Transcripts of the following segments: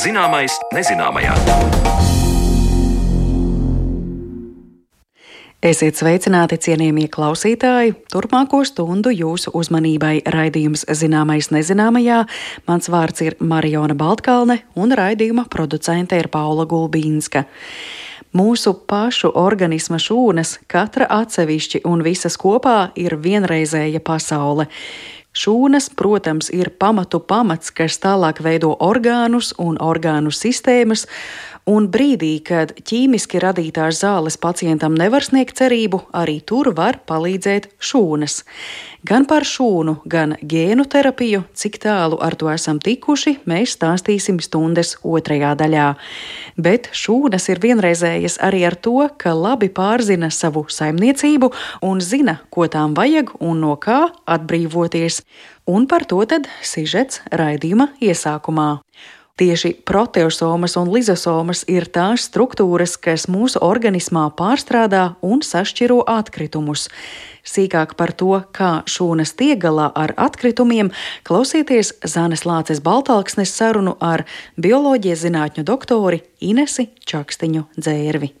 Zināmais nezināmajā. Esiet sveicināti, cienījamie klausītāji! Turpmāko stundu jūsu uzmanībai raidījums Zināmais nezināmajā. Mans vārds ir Mariona Baltkalne un raidījuma producente ir Paula Gulbīnska. Mūsu pašu organisma šūnas, katra atsevišķi un visas kopā, ir vienreizēja pasaule. Šūnas, protams, ir pamatu pamats, kas tālāk veido orgānus un orgānu sistēmas, un brīdī, kad ķīmiski radītās zāles pacientam nevar sniegt cerību, arī tur var palīdzēt šūnas. Gan par šūnu, gan gēnu terapiju, cik tālu ar to esam tikuši, mēs stāstīsim stundas otrajā daļā. Bet šūnas ir vienreizējas arī ar to, ka labi pārzina savu saimniecību un zina, ko tām vajag un no kā atbrīvoties. Un par to tad sižets raidījuma iesākumā. Tieši proteosomas un lizosomas ir tās struktūras, kas mūsu organismā pārstrādā un sašķiro atkritumus. Sīkāk par to, kā šūnas tiek galā ar atkritumiem, klausieties Zanes Lāces Baltāksnes sarunu ar bioloģijas zinātņu doktori Inesi Čakstiņu dzērvi.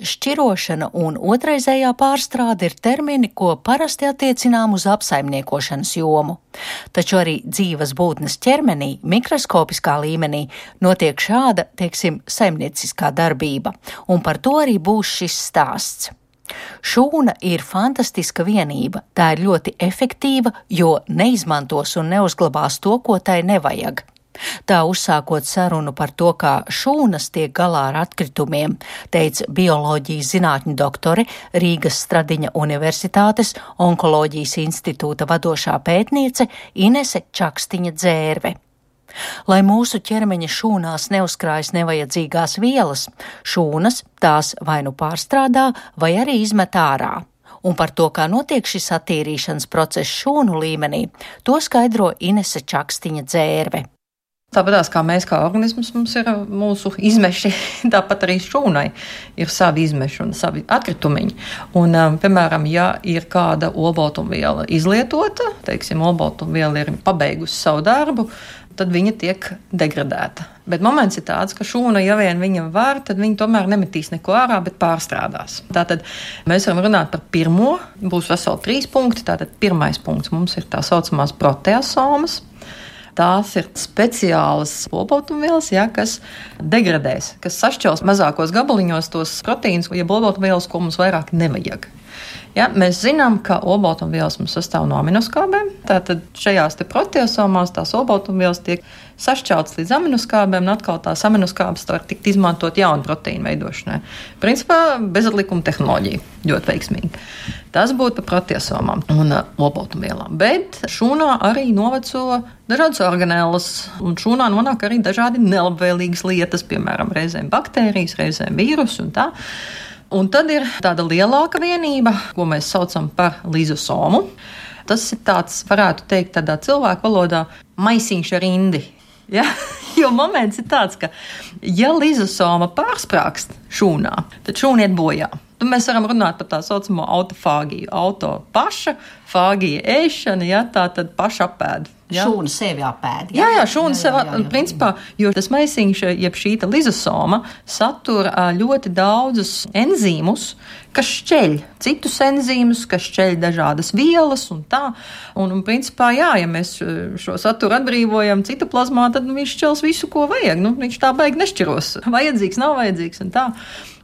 Šķirošana un otraizējā pārstrāde ir termini, ko parasti attiecinām uz apsaimniekošanas jomu. Taču arī dzīves būtnes ķermenī, mikroskopiskā līmenī, notiek šāda, teiksim, saimnieciskā darbība, un par to arī būs šis stāsts. Šūna ir fantastiska vienība. Tā ir ļoti efektīva, jo neizmantos un neuzglabās to, ko tai nevajag. Tā uzsākot sarunu par to, kā šūnas tiek galā ar atkritumiem, teica bioloģijas zinātņu doktore Rīgas Stradiņa Universitātes onkoloģijas institūta vadošā pētniece Inese Čakstiņa dzērve. Lai mūsu ķermeņa šūnās neuzkrājas nevajadzīgās vielas, šūnas tās vai nu pārstrādā, vai arī izmet ārā un par to, kā notiek šis attīrīšanas process šūnu līmenī, to skaidro Inese Čakstiņa dzērve. Tāpat kā mēs, kā organisms, mums ir mūsu izmeši, tāpat arī šūnai ir savi izmeši un savi atkritumiņi. Un, um, piemēram, ja ir kāda olbaltumviela izlietota, teiksim, olbaltumviela ir pabeigusi savu darbu, tad viņa tiek degradēta. Bet moments ir tāds, ka šūna, ja vien viņa var, tad viņa tomēr nemetīs neko ārā, bet pārstrādās. Tātad mēs varam runāt par pirmo, būs veseli trīs punkti. Tātad pirmais punkts mums ir tā saucamās proteasomas tās ir speciālas olbaltumvielas, ja, kas degradēs, kas sašķels mazākos gabaliņos tos proteīnus, jeb olbaltumvielas, ko mums vairāk nevajag. Ja, mēs zinām, ka olbaltumvielas mums sastāv no aminoskābēm. Tātad šajās proteosomās tās olbaltumvielas tiek sašķeltas līdz aminoskābēm, un atkal tās aminoskābes var tikt izmantot jaunu proteīnu veidošanai. Principā bezatlikuma tehnoloģija ļoti veiksmīga. Tas būtu par proteosomām un uh, olbaltumvielām. Bet šūnā arī noveco dažādas organēlas, un šūnā nonāk arī dažādi nelabvēlīgas lietas, piemēram, reizēm baktērijas, reizēm vīrusi un tā. Un tad ir tāda lielāka vienība, ko mēs saucam par lizosomu. Tas ir tāds, varētu teikt, tādā cilvēku valodā maisiņš ar indi. Ja? Jo moments ir tāds, ka, ja lizosoma pārsprāgst šūnā, tad šūna iet bojā. Tad mēs varam runāt par tā saucamo autofāgiju. Auto paša, fāgija ēšana, ja tā tad paša apēda. Šūna sevi apēda. Jā, jā, jā šūna sev. Principā, jo tas maisiņš, jeb šī lizosoma, satur ļoti daudzus enzīmus, kas šķeļ citus enzīmus, kas šķeļ dažādas vielas un tā. Un, un principā, jā, ja mēs šo saturu atbrīvojam citoplazmā, tad nu, viņš šķels visu, ko vajag. Nu, viņš tā baigi nešķiros. Vajadzīgs, nav vajadzīgs un tā.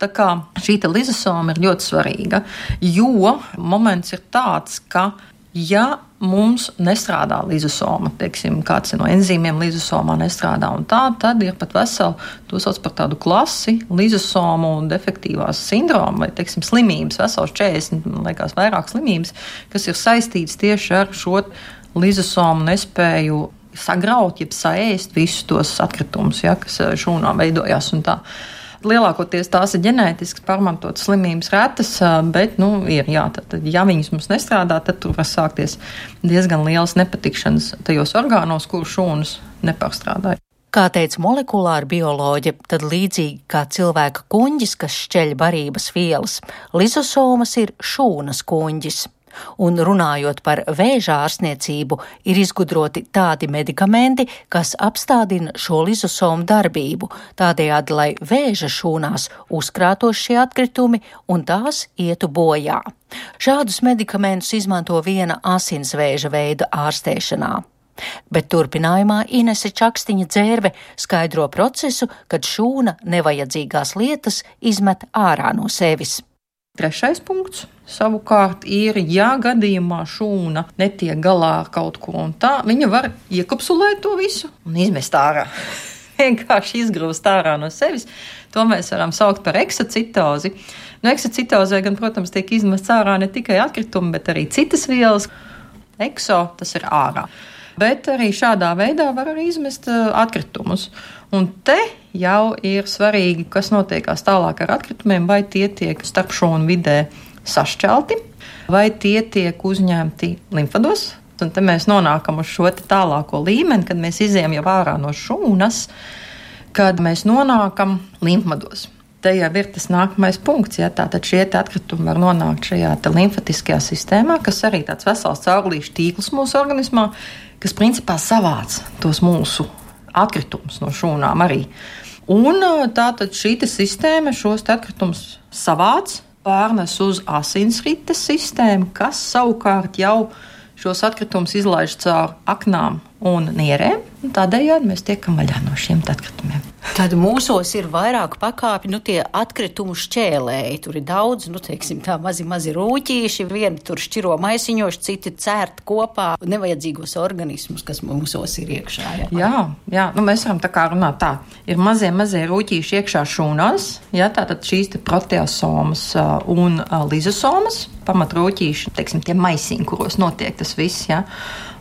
Tā kā šī lizosoma ir ļoti svarīga, jo moments ir tāds, ka ja mums nestrādā lizosoma, teiksim, kāds no enzīmiem lizosomā nestrādā, tā, tad ir pat vesela, to sauc par tādu klasi, lizosomu un defektīvās sindromu vai, teiksim, slimības, vesels 40, man liekas, vairāk slimības, kas ir saistītas tieši ar šo lizosomu nespēju sagraut, jeb saēst visus tos atkritumus, ja, kas šūnā veidojās un tā. Lielākoties tās ir ģenētiski pārmantotas slimības, retas, bet, nu, ir, jā, tad, ja viņas mums nestrādā, tad tur var sākties diezgan liels nepatikšanas tajos orgānos, kur šūnas nepārstrādāja. Kā teica molekulāra bioloģija, tad līdzīgi kā cilvēka kuģis, kas šķeļ barības vielas, lizosomas ir šūnas kuģis. Un runājot par vēža ārstniecību, ir izgudroti tādi medikamenti, kas apstādina šo lizosomu darbību, tādējādi, lai vēža šūnās uzkrātos šie atkritumi un tās ietu bojā. Šādus medikamentus izmanto viena asinsvēža veida ārstēšanā. Bet turpinājumā Inese Čakstiņa dzērve skaidro procesu, kad šūna nevajadzīgās lietas izmet ārā no sevis. Trešais punkts savukārt ir, ja gadījumā šūna netiek galā ar kaut ko un tā, viņa var iekapsulēt to visu un izmest ārā. Vienkārši izgrūst ārā no sevis. To mēs varam saukt par eksocitozi. No eksocitozē gan, protams, tiek izmests ārā ne tikai atkritumi, bet arī citas vielas. Ekso tas ir ārā. Bet arī šādā veidā var arī izmest atkritumus. Un te jau ir svarīgi, kas notiekās tālāk ar atkritumiem, vai tie tiek starp šūnu vidē sašķelti, vai tie tiek uzņemti limfados. Un te mēs nonākam uz šo tālāko līmeni, kad mēs izējām jau ārā no šūnas, kad mēs nonākam limfados. Te jau ir tas nākamais punkts. Ja, tātad šie atkritumi var nonākt šajā limfatiskajā sistēmā, kas arī tāds vesels caurlīšu tīkls mūsu organismā, kas principā savāc tos mūsu atkritumus no šūnām arī. Un tātad šī sistēma šos atkritumus savāc, pārnes uz asinsrites sistēmu, kas savukārt jau šos atkritumus izlaiž caur aknām un nierēm. Tādējādi mēs tiekam vaļā no šiem atkritumiem. Tad mūsos ir vairāk pakāpju, nu, tie atkritumu šķēlēji. Tur ir daudz, nu, teiksim, tā mazi, mazi rūtīši. Vieni tur šķiro maisiņoši, citi cērt kopā nevajadzīgos organismus, kas mūsos ir iekšā. Jā, jā, jā. Nu, mēs varam tā kā runāt tā. Ir mazie, mazie rūtīši iekšā šūnās, jā, tātad šīs te proteosomas un lizosomas, pamatrūtīši, teiksim, tie maisiņi, kuros notiek tas viss, jā,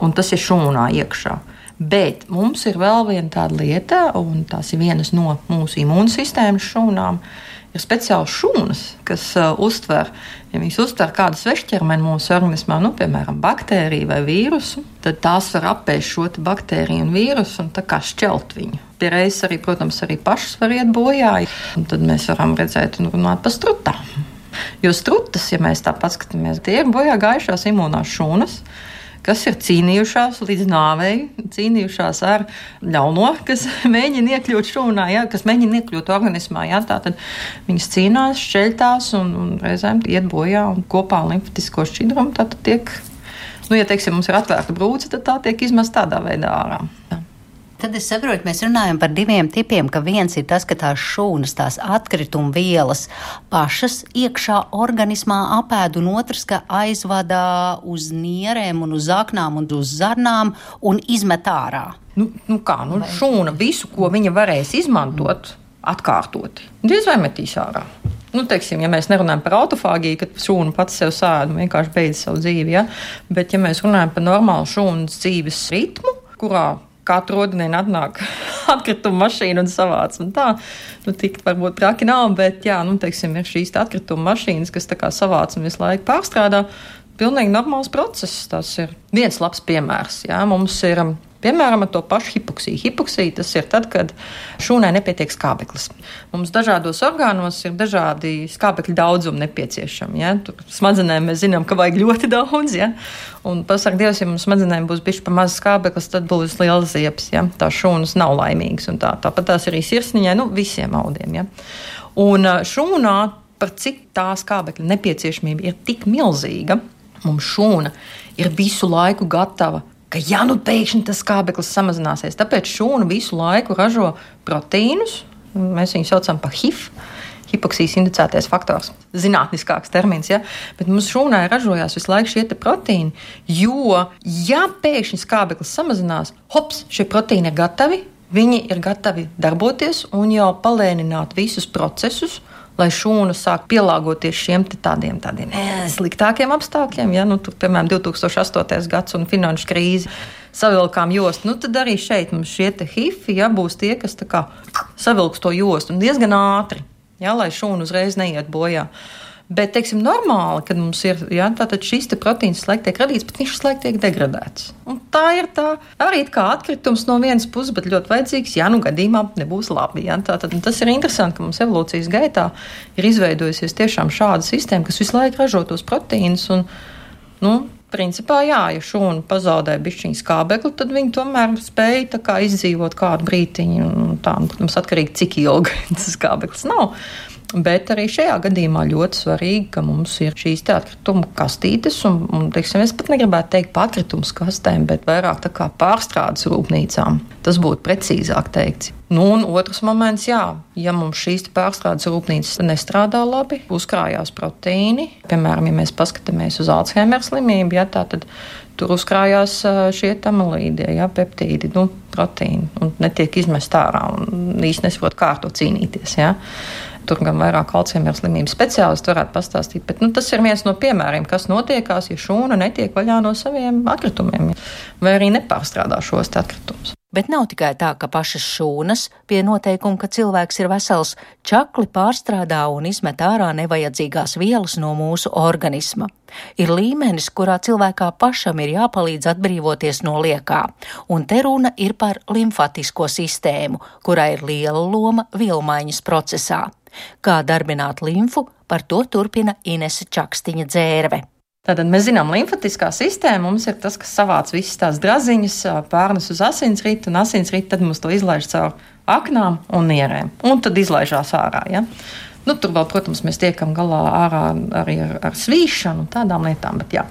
un tas ir šūnā iekšā. Bet mums ir vēl viena tāda lieta, un tās ir vienas no mūsu imūnsistēmas šūnām. Ir speciāls šūnas, kas uh, uztver, ja viņas uztver kādu svešķermeni mūsu organismā, nu, piemēram, baktēriju vai vīrusu, tad tās var apēst šo baktēriju un vīrusu un tā kā šķelt viņu. Pie reizes arī, protams, arī pašas var iet bojā, un tad mēs varam redzēt un runāt par strutām. Jo strutas, ja mēs tā paskatāmies, tie ir bojā gājušās imūnās šūnas kas ir cīnījušās līdz nāvei, cīnījušās ar ļauno, kas mēģina iekļūt šūnā, jā, kas mēģina iekļūt organismā. Jā, tātad viņas cīnās, šķeļtās un, un reizēm iet bojā un kopā ar limfatisko šķidrumu. Tad tiek, nu, ja teiksim, mums ir atvērta brūce, tad tā tiek izmesta tādā veidā ārā. Jā. Tad es saprotu, mēs runājam par diviem tipiem. Ka viens ir tas, ka tās šūnas, tās atkrituma vielas pašas iekšā organismā apēd, un otrs, ka aizvadā uz nierēm, un uz aknām un uz zarnām un izmet ārā. Nu, nu kā, nu, šūna visu, ko viņa varēs izmantot, atkārtoti, diez vai metīs ārā. Nu, teiksim, ja mēs nerunājam par autofāgiju, kad šūna pats sev sēž un vienkārši beidz savu dzīvi, ja? bet ja mēs runājam par normālu šūnas dzīves ritmu, kurā katru rudeni atnāk atkrituma mašīna un savāc. Un tā, nu, tik varbūt traki nav, bet, jā, nu, teiksim, ir šīs atkrituma mašīnas, kas tā kā savāc un visu laiku pārstrādā. Pilnīgi normāls process. Tas ir viens labs piemērs. Jā. Mums ir Piemēram, ar to pašu hipoksiju. Hipoksija tas ir tad, kad šūnai nepietiek skābeklis. Mums dažādos orgānos ir dažādi skābekļa daudzumi nepieciešami. Ja? Tur smadzenēm mēs zinām, ka vajag ļoti daudz. Ja? Un pasakot, Dievs, ja mums smadzenēm būs bijis pa maz skābeklis, tad būs liels ziepes. Ja? Tā šūnas nav laimīgas. Tā. Tāpat tās arī sirsniņai, nu, visiem audiem. Ja? Un šūnā, par cik tā skābekļa nepieciešamība ir tik milzīga, mums šūna ir visu laiku gatava ka ja nu pēkšņi tas skābeklis samazināsies, tāpēc šūna visu laiku ražo proteīnus. Mēs viņus saucam par HIV. Hipoksijas indicētais faktors, zinātniskāks termins, ja? bet mums šūnai ražojās visu laiku šie proteīni. Jo, ja pēkšņi skābeklis samazinās, hops, šie proteīni ir gatavi, viņi ir gatavi darboties un jau palēnināt visus procesus, uh, lai šūna sāk pielāgoties šiem tādiem, tādiem sliktākiem apstākļiem. Ja? Nu, tur, piemēram, 2008. gads un finanšu krīze savilkām jostu. Nu, tad arī šeit mums šie hifi ja, būs tie, kas savilks to jostu un diezgan ātri, ja, lai šūna uzreiz neiet bojā. Bet, teiksim, normāli, kad mums ir ja, šis te proteīns slēgt tiek radīts, bet viņš slēgt tiek degradēts. Un tā ir tā arī kā atkritums no vienas puses, bet ļoti vajadzīgs, ja nu gadījumā nebūs labi. Ja. Tātad, tas ir interesanti, ka mums evolūcijas gaitā ir izveidojusies tiešām šāda sistēma, kas visu laiku ražo tos proteīnus. Un, Nu, principā, jā, ja šūna pazaudē bišķiņu skābekli, tad viņi tomēr spēja kā, izdzīvot kādu brītiņu. Tā, protams, atkarīgi cik ilgi tas skābeklis nav. Bet arī šajā gadījumā ļoti svarīgi, ka mums ir šīs atkritumu kastītes, un, un teiksim, es pat negribētu teikt par atkritumu kastēm, bet vairāk tā kā pārstrādes rūpnīcām. Tas būtu precīzāk teikts. Nu, un otrs moments, jā, ja mums šīs pārstrādes rūpnīcas nestrādā labi, uzkrājās proteīni, piemēram, ja mēs paskatāmies uz Alzheimer slimību, ja, tā, tad tur uzkrājās šie amilīdi, ja, peptīdi, nu, proteīni, un netiek izmest ārā, un īsti nesaprot, kā ar to cīnīties. Ja. Tur gan vairāk Alzheimer slimības speciālisti varētu pastāstīt, bet nu, tas ir viens no piemēriem, kas notiekās, ja šūna netiek vaļā no saviem atkritumiem vai arī nepārstrādā šos atkritumus. Bet nav tikai tā, ka pašas šūnas pie noteikuma, ka cilvēks ir vesels, čakli pārstrādā un izmet ārā nevajadzīgās vielas no mūsu organisma. Ir līmenis, kurā cilvēkā pašam ir jāpalīdz atbrīvoties no liekā, un te runa ir par limfatisko sistēmu, kurai ir liela loma vielmaiņas procesā. Kā darbināt limfu, par to turpina Inese Čakstiņa dzērve. Tātad mēs zinām, ka limfatiskā sistēma mums ir tas, kas savāc visas tās draziņas, pārnes uz asinsritu, un asinsritu tad mums to izlaiž caur aknām un nierēm, un tad izlaižās ārā. Ja? Nu, tur vēl, protams, mēs tiekam galā ārā arī ar, ar svīšanu un tādām lietām. Bet, jā.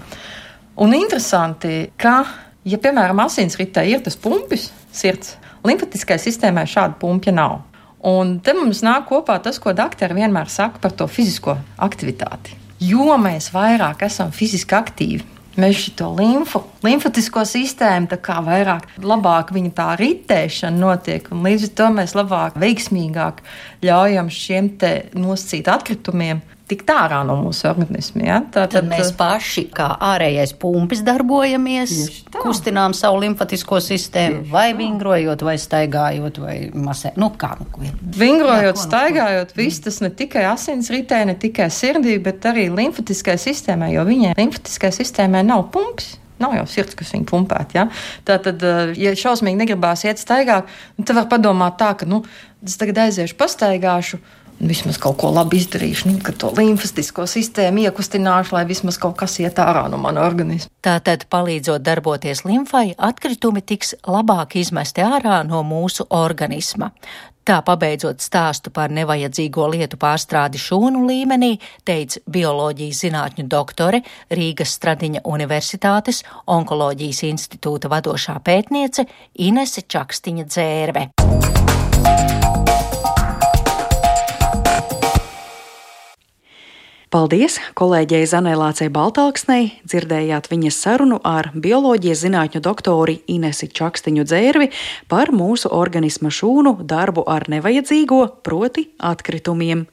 un interesanti, ka, ja, piemēram, asinsritē ir tas pumpis, sirds, limfatiskai sistēmai šāda pumpja nav. Un te mums nāk kopā tas, ko doktori vienmēr saka par to fizisko aktivitāti. Jo mēs vairāk esam fiziski aktīvi, mēs šo limfu, limfatisko sistēmu, tā kā vairāk, labāk viņa tā ritēšana notiek, un līdz ar to mēs labāk, veiksmīgāk ļaujam šiem te nosacīt atkritumiem tikt ārā no mūsu organisma. Ja? Tā, tad, tad mēs paši, kā ārējais pumpis, darbojamies, kustinām savu limfatisko sistēmu, Tieši vai vingrojot, vai staigājot, vai masē. Nu, kā nu ko? Vingrojot, Jā, staigājot, nu, viss tas ne tikai asins ritē, ne tikai sirdī, bet arī limfatiskai sistēmai, jo viņai limfatiskai sistēmai nav pumps. Nav jau sirds, kas viņu pumpēt. Ja? Tā tad, eh, ja šausmīgi negribās iet staigāt, tad var padomāt tā, ka, nu, es tagad aiziešu, pastaigāšu, vismaz kaut ko labi izdarīšu, nu, ka to limfastisko sistēmu iekustināšu, lai vismaz kaut kas iet ārā no mana organisma. Tātad, palīdzot darboties limfai, atkritumi tiks labāk izmesti ārā no mūsu organisma. Tā pabeidzot stāstu par nevajadzīgo lietu pārstrādi šūnu līmenī, teica bioloģijas zinātņu doktore Rīgas Stradiņa Universitātes onkoloģijas institūta vadošā pētniece Inese Čakstiņa dzērve. Paldies kolēģei Zanēlācei Baltāksnei, dzirdējāt viņas sarunu ar bioloģijas zinātņu doktori Inesi Čakstiņu dzērvi par mūsu organisma šūnu darbu ar nevajadzīgo, proti atkritumiem.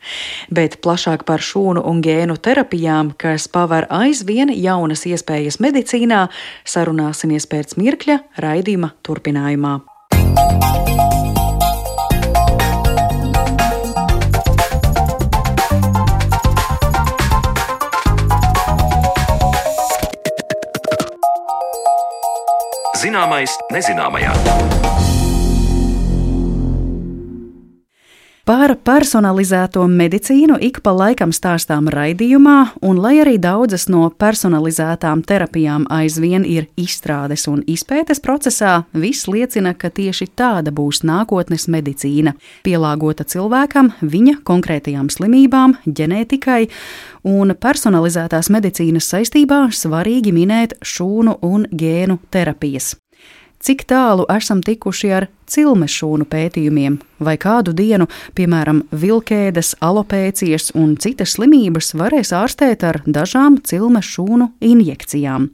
Bet plašāk par šūnu un gēnu terapijām, kas paver aizvien jaunas iespējas medicīnā, sarunāsimies pēc mirkļa raidījuma turpinājumā. Zināmais nezināmajā. Par personalizēto medicīnu ik pa laikam stāstām raidījumā, un lai arī daudzas no personalizētām terapijām aizvien ir izstrādes un izpētes procesā, viss liecina, ka tieši tāda būs nākotnes medicīna - pielāgota cilvēkam, viņa konkrētajām slimībām, ģenētikai, un personalizētās medicīnas saistībā svarīgi minēt šūnu un gēnu terapijas cik tālu esam tikuši ar cilmešūnu pētījumiem, vai kādu dienu, piemēram, vilkēdes, alopēcijas un citas slimības varēs ārstēt ar dažām cilmešūnu injekcijām.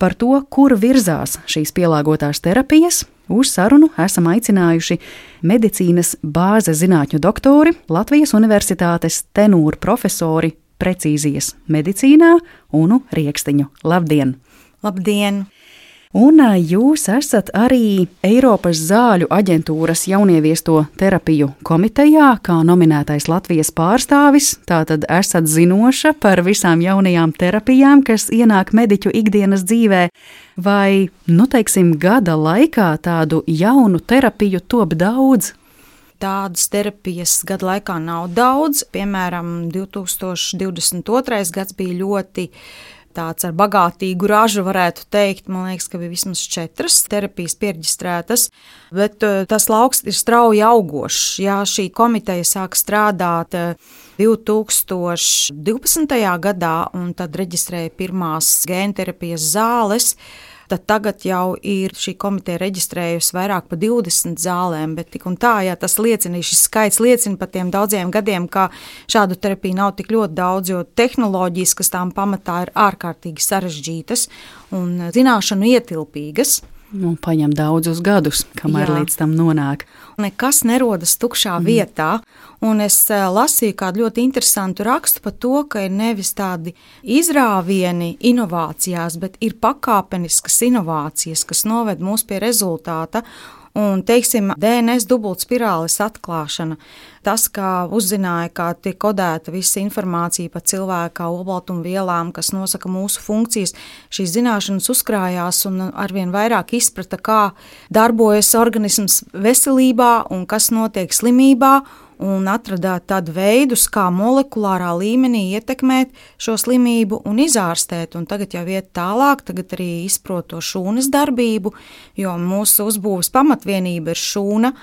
Par to, kur virzās šīs pielāgotās terapijas, uz sarunu esam aicinājuši medicīnas bāzes zinātņu doktori, Latvijas Universitātes tenūru profesori precīzijas medicīnā Unu Riekstiņu. Labdien! Labdien! Un jūs esat arī Eiropas zāļu aģentūras jaunieviesto terapiju komitejā, kā nominētais Latvijas pārstāvis. Tātad esat zinoša par visām jaunajām terapijām, kas ienāk mediķu ikdienas dzīvē. Vai, nu, teiksim, gada laikā tādu jaunu terapiju top daudz? Tādas terapijas gada laikā nav daudz. Piemēram, 2022. gads bija ļoti tāds ar bagātīgu ražu, varētu teikt. Man liekas, ka bija vismaz četras terapijas pierģistrētas, bet uh, tas lauks ir strauji augošs. Jā, šī komiteja sāk strādāt. Uh, 2012. gadā, un tad reģistrēja pirmās gēnterapijas zāles tad tagad jau ir šī komiteja reģistrējusi vairāk par 20 zālēm, bet tik un tā, ja tas liecina, šis skaits liecina par tiem daudziem gadiem, ka šādu terapiju nav tik ļoti daudz, jo tehnoloģijas, kas tām pamatā ir ārkārtīgi sarežģītas un zināšanu ietilpīgas. Nu, paņem daudzus gadus, kamēr Jā. līdz tam nonāk. Nekas nerodas tukšā mm. vietā, un es eh, lasīju kādu ļoti interesantu rakstu par to, ka ir nevis tādi izrāvieni inovācijās, bet ir pakāpeniskas inovācijas, kas noved mūs pie rezultāta un, teiksim, DNS dubultspirāles atklāšana. Tas, kā uzzināja, kā tiek kodēta visa informācija par cilvēka olbaltumvielām, kas nosaka mūsu funkcijas, šīs zināšanas uzkrājās un arvien vairāk izprata, kā darbojas organisms veselībā un kas notiek slimībā un atradāt tādu veidus, kā molekulārā līmenī ietekmēt šo slimību un izārstēt. Un tagad jau iet tālāk, tagad arī izprot to šūnas darbību, jo mūsu uzbūves pamatvienība ir šūna.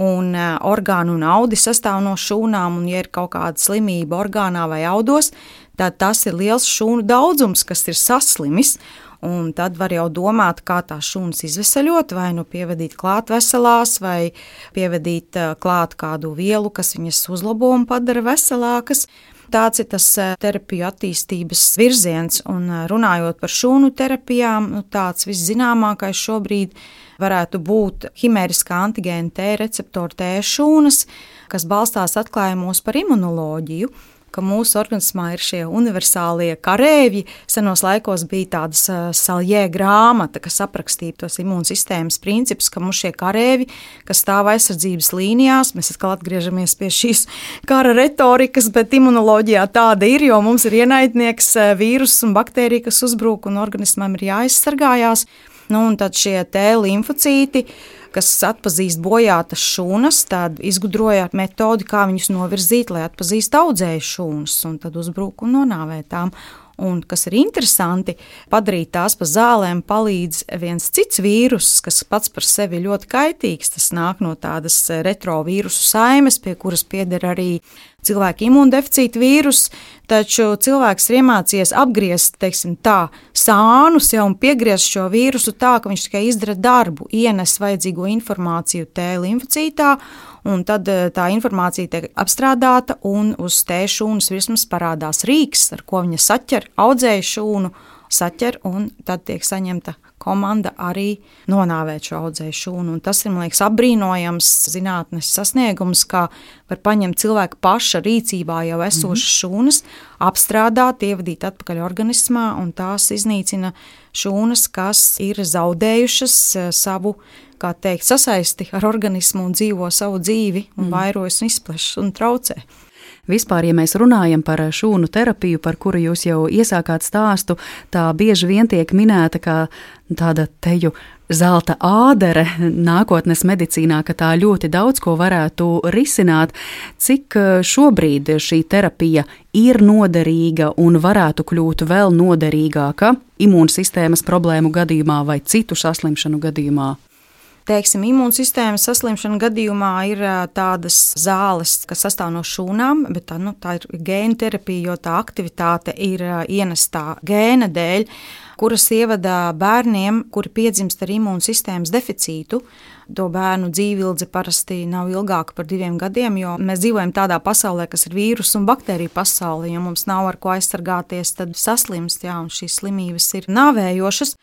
Un orgānu un audi sastāv no šūnām, un, ja ir kaut kāda slimība orgānā vai audos, tad tas ir liels šūnu daudzums, kas ir saslimis. Un tad var jau domāt, kā tās šūnas izvesaļot, vai nu pievadīt klāt veselās, vai pievadīt klāt kādu vielu, kas viņas uzlabo un padara veselākas. Tāds ir tas terapiju attīstības virziens, un runājot par šūnu terapijām, nu, tāds viszināmākais šobrīd varētu būt himēriskā antigēna T receptora T šūnas, kas balstās atklājumos par imunoloģiju ka mūsu organismā ir šie universālie kareivji. Senos laikos bija tādas uh, saljē grāmata, kas aprakstīja tos imūnsistēmas principus, ka mums šie kareivji, kas stāv aizsardzības līnijās, mēs atkal atgriežamies pie šīs kara retorikas, bet imunoloģijā tāda ir, jo mums ir ienaidnieks vīrus un baktērija, kas uzbrūk un organismam ir jāaizsargājās. Nu, un tad šie T limfocīti kas atpazīst bojātas šūnas, tad izgudroja metodi, kā viņus novirzīt, lai atpazīst audzēju šūnas, un tad uzbruk un nonāvē tām. Un, kas ir interesanti, padarīt tās par zālēm palīdz viens cits vīrus, kas pats par sevi ļoti kaitīgs. Tas nāk no tādas retrovīrusu saimes, pie kuras pieder arī cilvēka imūndeficīta vīrus, taču cilvēks ir iemācījies apgriezt teiksim, tā, sānus jau un piegriezt šo vīrusu tā, ka viņš tikai izdara darbu, ienes vajadzīgo informāciju T limfocītā un tad eh, tā informācija tiek apstrādāta, un uz tēša šūnas virsmas parādās rīks, ar ko viņa saķer, audzēja šūnu, saķer, un tad tiek saņemta komanda arī nonāvēt šo audzēju šūnu. Un tas ir, man liekas, apbrīnojams zinātnes sasniegums, kā var paņemt cilvēka paša rīcībā jau esošas mm -hmm. šūnas, apstrādāt, ievadīt atpakaļ organismā, un tās iznīcina šūnas, kas ir zaudējušas eh, savu kā teikt, sasaisti ar organismu un dzīvo savu dzīvi, un mm. vairojas un izplešas un traucē. Vispār, ja mēs runājam par šūnu terapiju, par kuru jūs jau iesākāt stāstu, tā bieži vien tiek minēta kā tāda teju zelta ādere nākotnes medicīnā, ka tā ļoti daudz ko varētu risināt. Cik eh, šobrīd šī terapija ir noderīga un varētu kļūt vēl noderīgāka imūnsistēmas problēmu gadījumā vai citu saslimšanu gadījumā? Teiksim, imūnsistēmas saslimšana gadījumā ir tādas zāles, kas sastāv no šūnām, bet tā, nu, tā ir gēna terapija, jo tā aktivitāte ir ienestā gēna dēļ, kuras ievada bērniem, kuri piedzimst ar imūnsistēmas deficītu. To bērnu dzīvildze parasti nav ilgāka par diviem gadiem, jo mēs dzīvojam tādā pasaulē, kas ir vīrusu un baktēriju pasaule. Ja mums nav ar ko aizsargāties, tad saslimst, jā, un šīs slimības ir nāvējošas.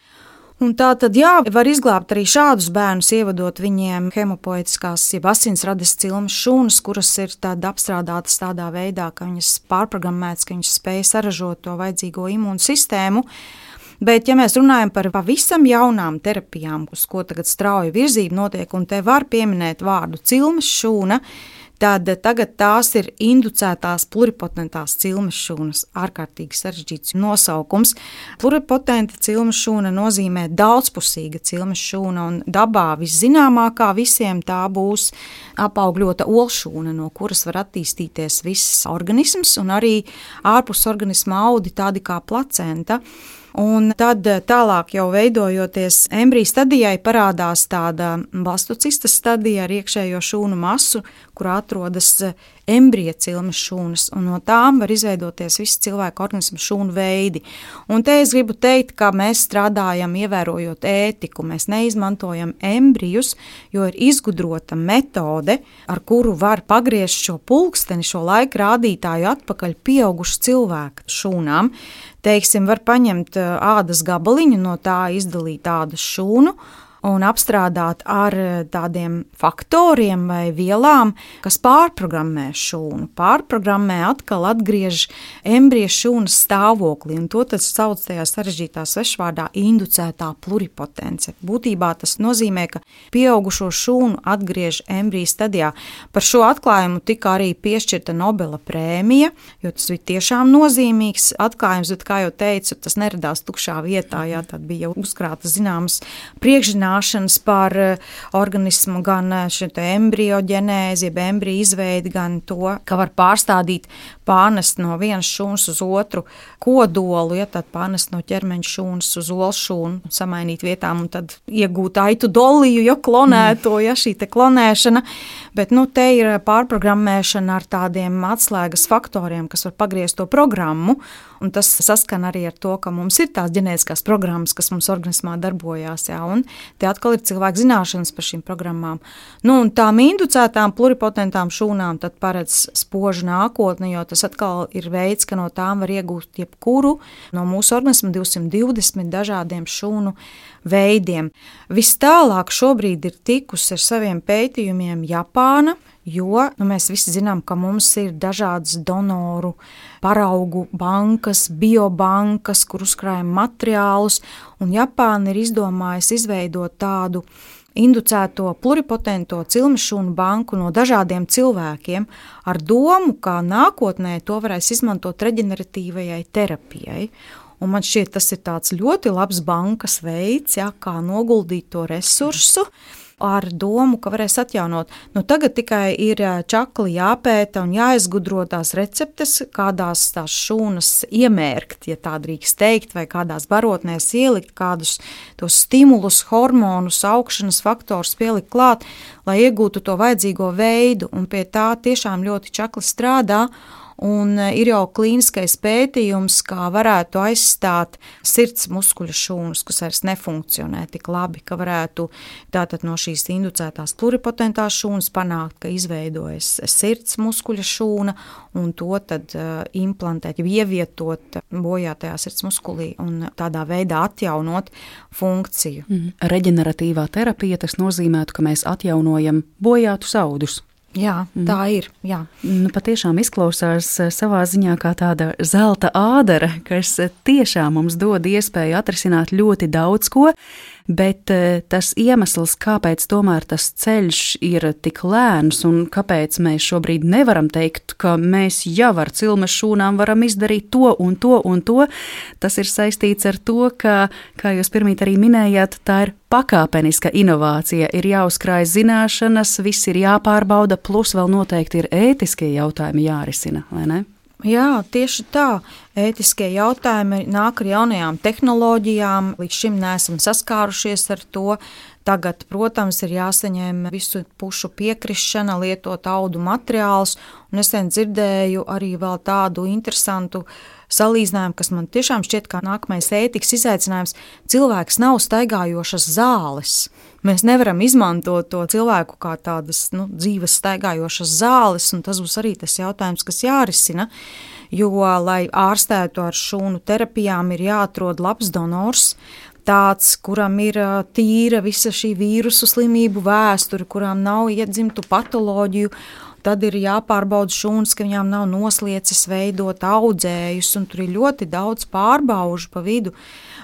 Un tā tad, jā, var izglābt arī šādus bērnus, ievadot viņiem hemopoētiskās, jeb asinsrades cilmes šūnas, kuras ir apstrādātas tādā veidā, ka viņas pārprogrammētas, ka viņas spēj saražot to vajadzīgo imūnu sistēmu. Bet, ja mēs runājam par pavisam jaunām terapijām, uz ko tagad strauja virzība notiek, un te var pieminēt vārdu cilmes šūna, tad tagad tās ir inducētās pluripotentās cilmes šūnas. Ārkārtīgi sarežģīts nosaukums. Pluripotenta cilmes šūna nozīmē daudzpusīga cilmes šūna, un dabā viszināmākā visiem tā būs apaugļota olšūna, no kuras var attīstīties viss organisms un arī ārpus organisma audi, tādi kā placenta. Un tad tālāk jau veidojoties embriju stadijai, parādās tāda blastocistas stadija ar iekšējo šūnu masu, kur atrodas embrija cilmes šūnas, un no tām var izveidoties visi cilvēka organismu šūnu veidi. Un te es gribu teikt, ka mēs strādājam ievērojot ētiku. Mēs neizmantojam embrijus, jo ir izgudrota metode, ar kuru var pagriezt šo pulksteni, šo laika rādītāju atpakaļ pieaugušu cilvēku šūnām. Teiksim, var paņemt ādas gabaliņu, no tā izdalīt ādas šūnu un apstrādāt ar eh, tādiem faktoriem vai vielām, kas pārprogrammē šūnu. Pārprogrammē atkal atgriež embrija šūnas stāvokli, un to sauc tajā sarežģītā svešvārdā inducētā pluripotence. Būtībā tas nozīmē, ka pieaugušo šūnu atgriež embrija stadijā. Par šo atklājumu tika arī piešķirta Nobela prēmija, jo tas bija tiešām nozīmīgs atklājums, bet, kā jau teicu, tas neradās tukšā vietā, jā, tad bija uzkrāta zināmas priekšzināšanas zināšanas par eh, organismu, gan eh, embrioģenēzi, jeb embriju izveidi, gan to, ka var pārstādīt, pārnest no vienas šūnas uz otru kodolu, ja tad pārnest no ķermeņa šūnas uz olu šūnu, samainīt vietām un tad iegūt aitu doliju, jo klonēto, ja šī te klonēšana. Bet nu, te ir pārprogrammēšana ar tādiem atslēgas faktoriem, kas var pagriezt to programmu. Un tas saskan arī ar to, ka mums ir tās ģenētiskās programmas, kas mums organismā darbojās. Jā, un te atkal ir cilvēku zināšanas par šīm programmām. Nu, tām inducētām pluripotentām šūnām paredz spožu nākotni, jo tas atkal ir veids, ka no tām var iegūt jebkuru no mūsu organisma 220 dažādiem šūnu veidiem. Vis tālāk šobrīd ir tikusi ar saviem pētījumiem Japāna, jo nu, mēs visi zinām, ka mums ir dažādas donoru paraugu bankas, biobankas, kur uzkrājam materiālus, un Japāna ir izdomājusi izveidot tādu inducēto pluripotento cilmešūnu banku no dažādiem cilvēkiem ar domu, ka nākotnē to varēs izmantot reģeneratīvajai terapijai. Un man šķiet, tas ir ļoti labs bankas veids, ja, kā noguldīt to resursu. Mm ar domu, ka varēs atjaunot. Nu, tagad tikai ir čakli jāpēta un jāizgudro tās receptes, kādās tās šūnas iemērkt, ja tā drīkst teikt, vai kādās barotnēs ielikt kādus tos stimulus, hormonus, augšanas faktorus pielikt klāt, lai iegūtu to vajadzīgo veidu, un pie tā tiešām ļoti čakli strādā. Un e, ir jau klīniskais pētījums, kā varētu aizstāt sirds muskuļu šūnas, kas vairs nefunkcionē tik labi, ka varētu tātad no šīs inducētās pluripotentās šūnas panākt, ka izveidojas sirds muskuļa šūna un to tad uh, implantēt, ievietot bojātajā sirds muskulī un tādā veidā atjaunot funkciju. Mm. Reģeneratīvā terapija tas nozīmētu, ka mēs atjaunojam bojātus audus. Jā, tā mm. ir. Jā. Nu, patiešām izklausās eh, savā ziņā kā tāda zelta ādara, kas eh, tiešām mums dod iespēju atrisināt ļoti daudz ko, bet eh, tas iemesls, kāpēc tomēr tas ceļš ir tik lēns un kāpēc mēs šobrīd nevaram teikt, ka mēs jau ar cilmes šūnām varam izdarīt to un to un to, tas ir saistīts ar to, ka, kā jūs pirmīt arī minējāt, tā ir pakāpeniska inovācija, ir jāuzkrāj zināšanas, viss ir jāpārbauda, plus vēl noteikti ir ētiskie jautājumi jārisina, vai ne? Jā, tieši tā. Ētiskie jautājumi nāk ar jaunajām tehnoloģijām. Līdz šim neesam saskārušies ar to. Tagad, protams, ir jāsaņem visu pušu piekrišana, lietot audu materiālus. Un es dzirdēju arī tādu interesantu salīdzinājumu, kas man tiešām šķiet kā nākamais ētikas izaicinājums. Cilvēks nav staigājošas zāles. Mēs nevaram izmantot to cilvēku kā tādas nu, dzīves staigājošas zāles, un tas būs arī tas jautājums, kas jārisina. Jo, lai ārstētu ar šūnu terapijām, ir jāatrod labs donors, tāds, kuram ir tīra visa šī vīrusu slimību vēsture, kurām nav iedzimtu patoloģiju. Tad ir jāpārbauda šūnas, ka viņām nav noslieces veidot audzējus, un tur ir ļoti daudz pārbaužu pa vidu.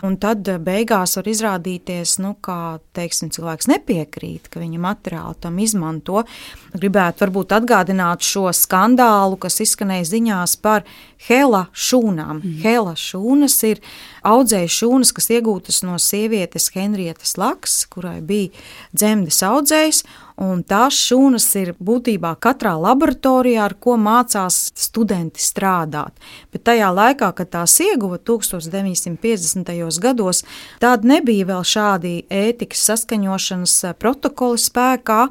Un tad eh, beigās var izrādīties, nu, ka teiksim, cilvēks nepiekrīt, ka viņa materiāli tam izmanto. Gribētu varbūt atgādināt šo skandālu, kas izskanēja ziņās par Hela šūnām. Mm. Hela šūnas ir audzēja šūnas, kas iegūtas no sievietes Henrietas Laks, kurai bija dzemdes audzējs, Un tās šūnas ir būtībā katrā laboratorijā, ar ko mācās studenti strādāt. Bet tajā laikā, kad tās ieguva 1950. gados, tāda nebija vēl šādi ētikas saskaņošanas protokoli spēkā.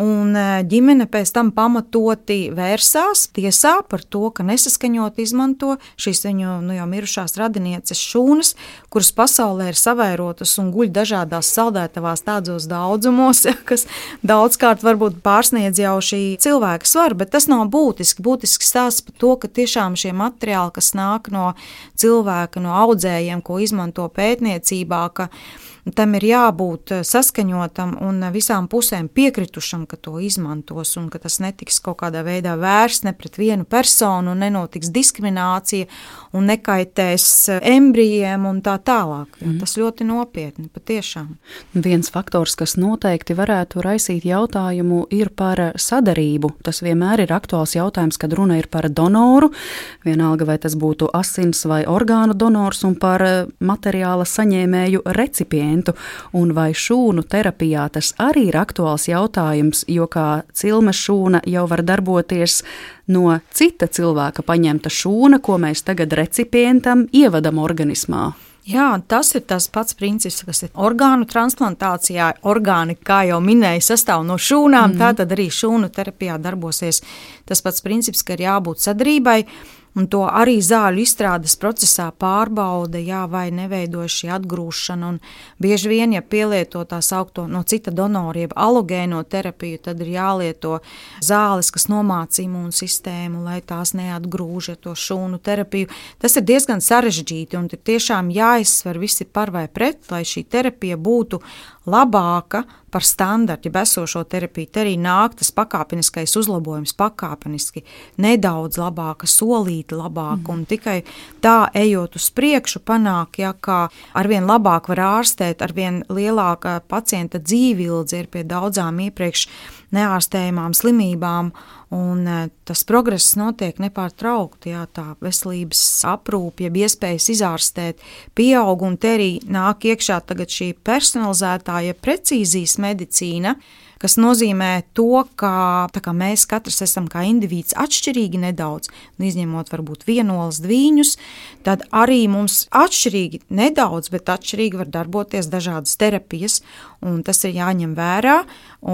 Un e, ģimene pēc tam pamatoti vērsās tiesā par to, ka nesaskaņot izmanto šīs viņu nu, jau mirušās radinieces šūnas, kuras pasaulē ir savairotas un guļ dažādās saldētavās tādos daudzumos, kas daudzkārt varbūt pārsniedz jau šī cilvēka svaru, bet tas nav būtiski. Būtiski stāsts par to, ka tiešām šie materiāli, kas nāk no cilvēka, no audzējiem, ko izmanto pētniecībā, ka tam ir jābūt eh, saskaņotam un eh, visām pusēm piekritušam, ka to izmantos un ka tas netiks kaut kādā veidā vērsts ne pret vienu personu, nenotiks diskriminācija un nekaitēs eh, embrijiem un tā tālāk. Mm. Tas ļoti nopietni, patiešām. Viens faktors, kas noteikti varētu raisīt jautājumu, ir par sadarību. Tas vienmēr ir aktuāls jautājums, kad runa ir par donoru, vienalga vai tas būtu asins vai orgānu donors un par materiāla saņēmēju recipientu pacientu, un vai šūnu terapijā tas arī ir aktuāls jautājums, jo kā cilmes šūna jau var darboties no cita cilvēka paņemta šūna, ko mēs tagad recipientam ievadam organismā. Jā, tas ir tas pats princips, kas ir orgānu transplantācijā. Orgāni, kā jau minēju, sastāv no šūnām, mm. tā tad arī šūnu terapijā darbosies tas pats princips, ka ir jābūt sadarbībai. Un to arī zāļu izstrādes procesā pārbauda, jā, vai neveidojas šī atgrūšana. Un bieži vien, ja pielieto tā saucamo no cita donora, jeb alogēno terapiju, tad ir jālieto zāles, kas nomāca imūnsistēmu, lai tās neatgrūž ar to šūnu terapiju. Tas ir diezgan sarežģīti un ir tiešām jāizsver visi par vai pret, lai šī terapija būtu labāka par standartu, ja esošo terapiju. Te arī nāk tas pakāpeniskais uzlabojums, pakāpeniski, nedaudz labāka, solīti labāk, mm. un tikai tā ejot uz priekšu, panāk, ja kā arvien labāk var ārstēt, arvien lielāka pacienta dzīvildze ir pie daudzām iepriekš neārstējamām slimībām. Un e, tas progress notiek nepārtraukti. Jā, tā veselības aprūpe, jeb iespējas izārstēt, pieaug, un te arī nāk iekšā šī personalizētā, ja precīzijas medicīna, kas nozīmē to, ka kā mēs katrs esam kā indivīds atšķirīgi nedaudz, nu, izņemot varbūt vienolas dviņus, tad arī mums atšķirīgi nedaudz, bet atšķirīgi var darboties dažādas terapijas, un tas ir jāņem vērā,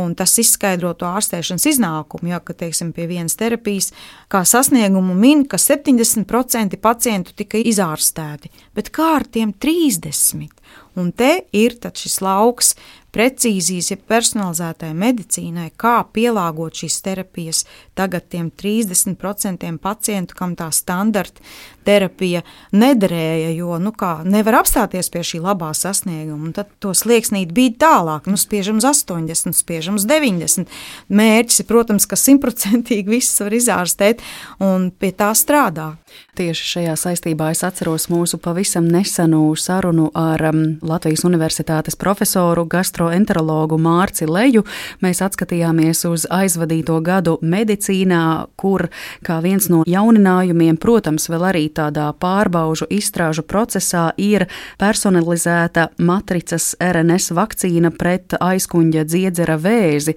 un tas izskaidro to ārstēšanas iznākumu, ja, ka, teiksim, pie vienas terapijas kā sasniegumu min, ka 70% pacientu tika izārstēti, bet kā ar tiem 30%? Un te ir šis lauks precīzijas, ja personalizētai medicīnai, kā pielāgot šīs terapijas tagad tiem 30% pacientu, kam tā standarta terapija nederēja, jo nu kā, nevar apstāties pie šī labā sasnieguma. Tad to slieksnīt bija tālāk, nu spiežam uz 80, spiežam uz 90. Mērķis ir, protams, ka simtprocentīgi viss var izārstēt un pie tā strādā. Tieši šajā saistībā es atceros mūsu pavisam nesenu sarunu ar um, Latvijas Universitātes profesoru, gastroenterologu Mārci Leju. Mēs atskatījāmies uz aizvadīto gadu medicīnā, kur kā viens no jauninājumiem, protams, vēl arī tādā pārbaužu izstrāžu procesā ir personalizēta matricas RNS vakcīna pret aizkuņģa dziedzera vēzi.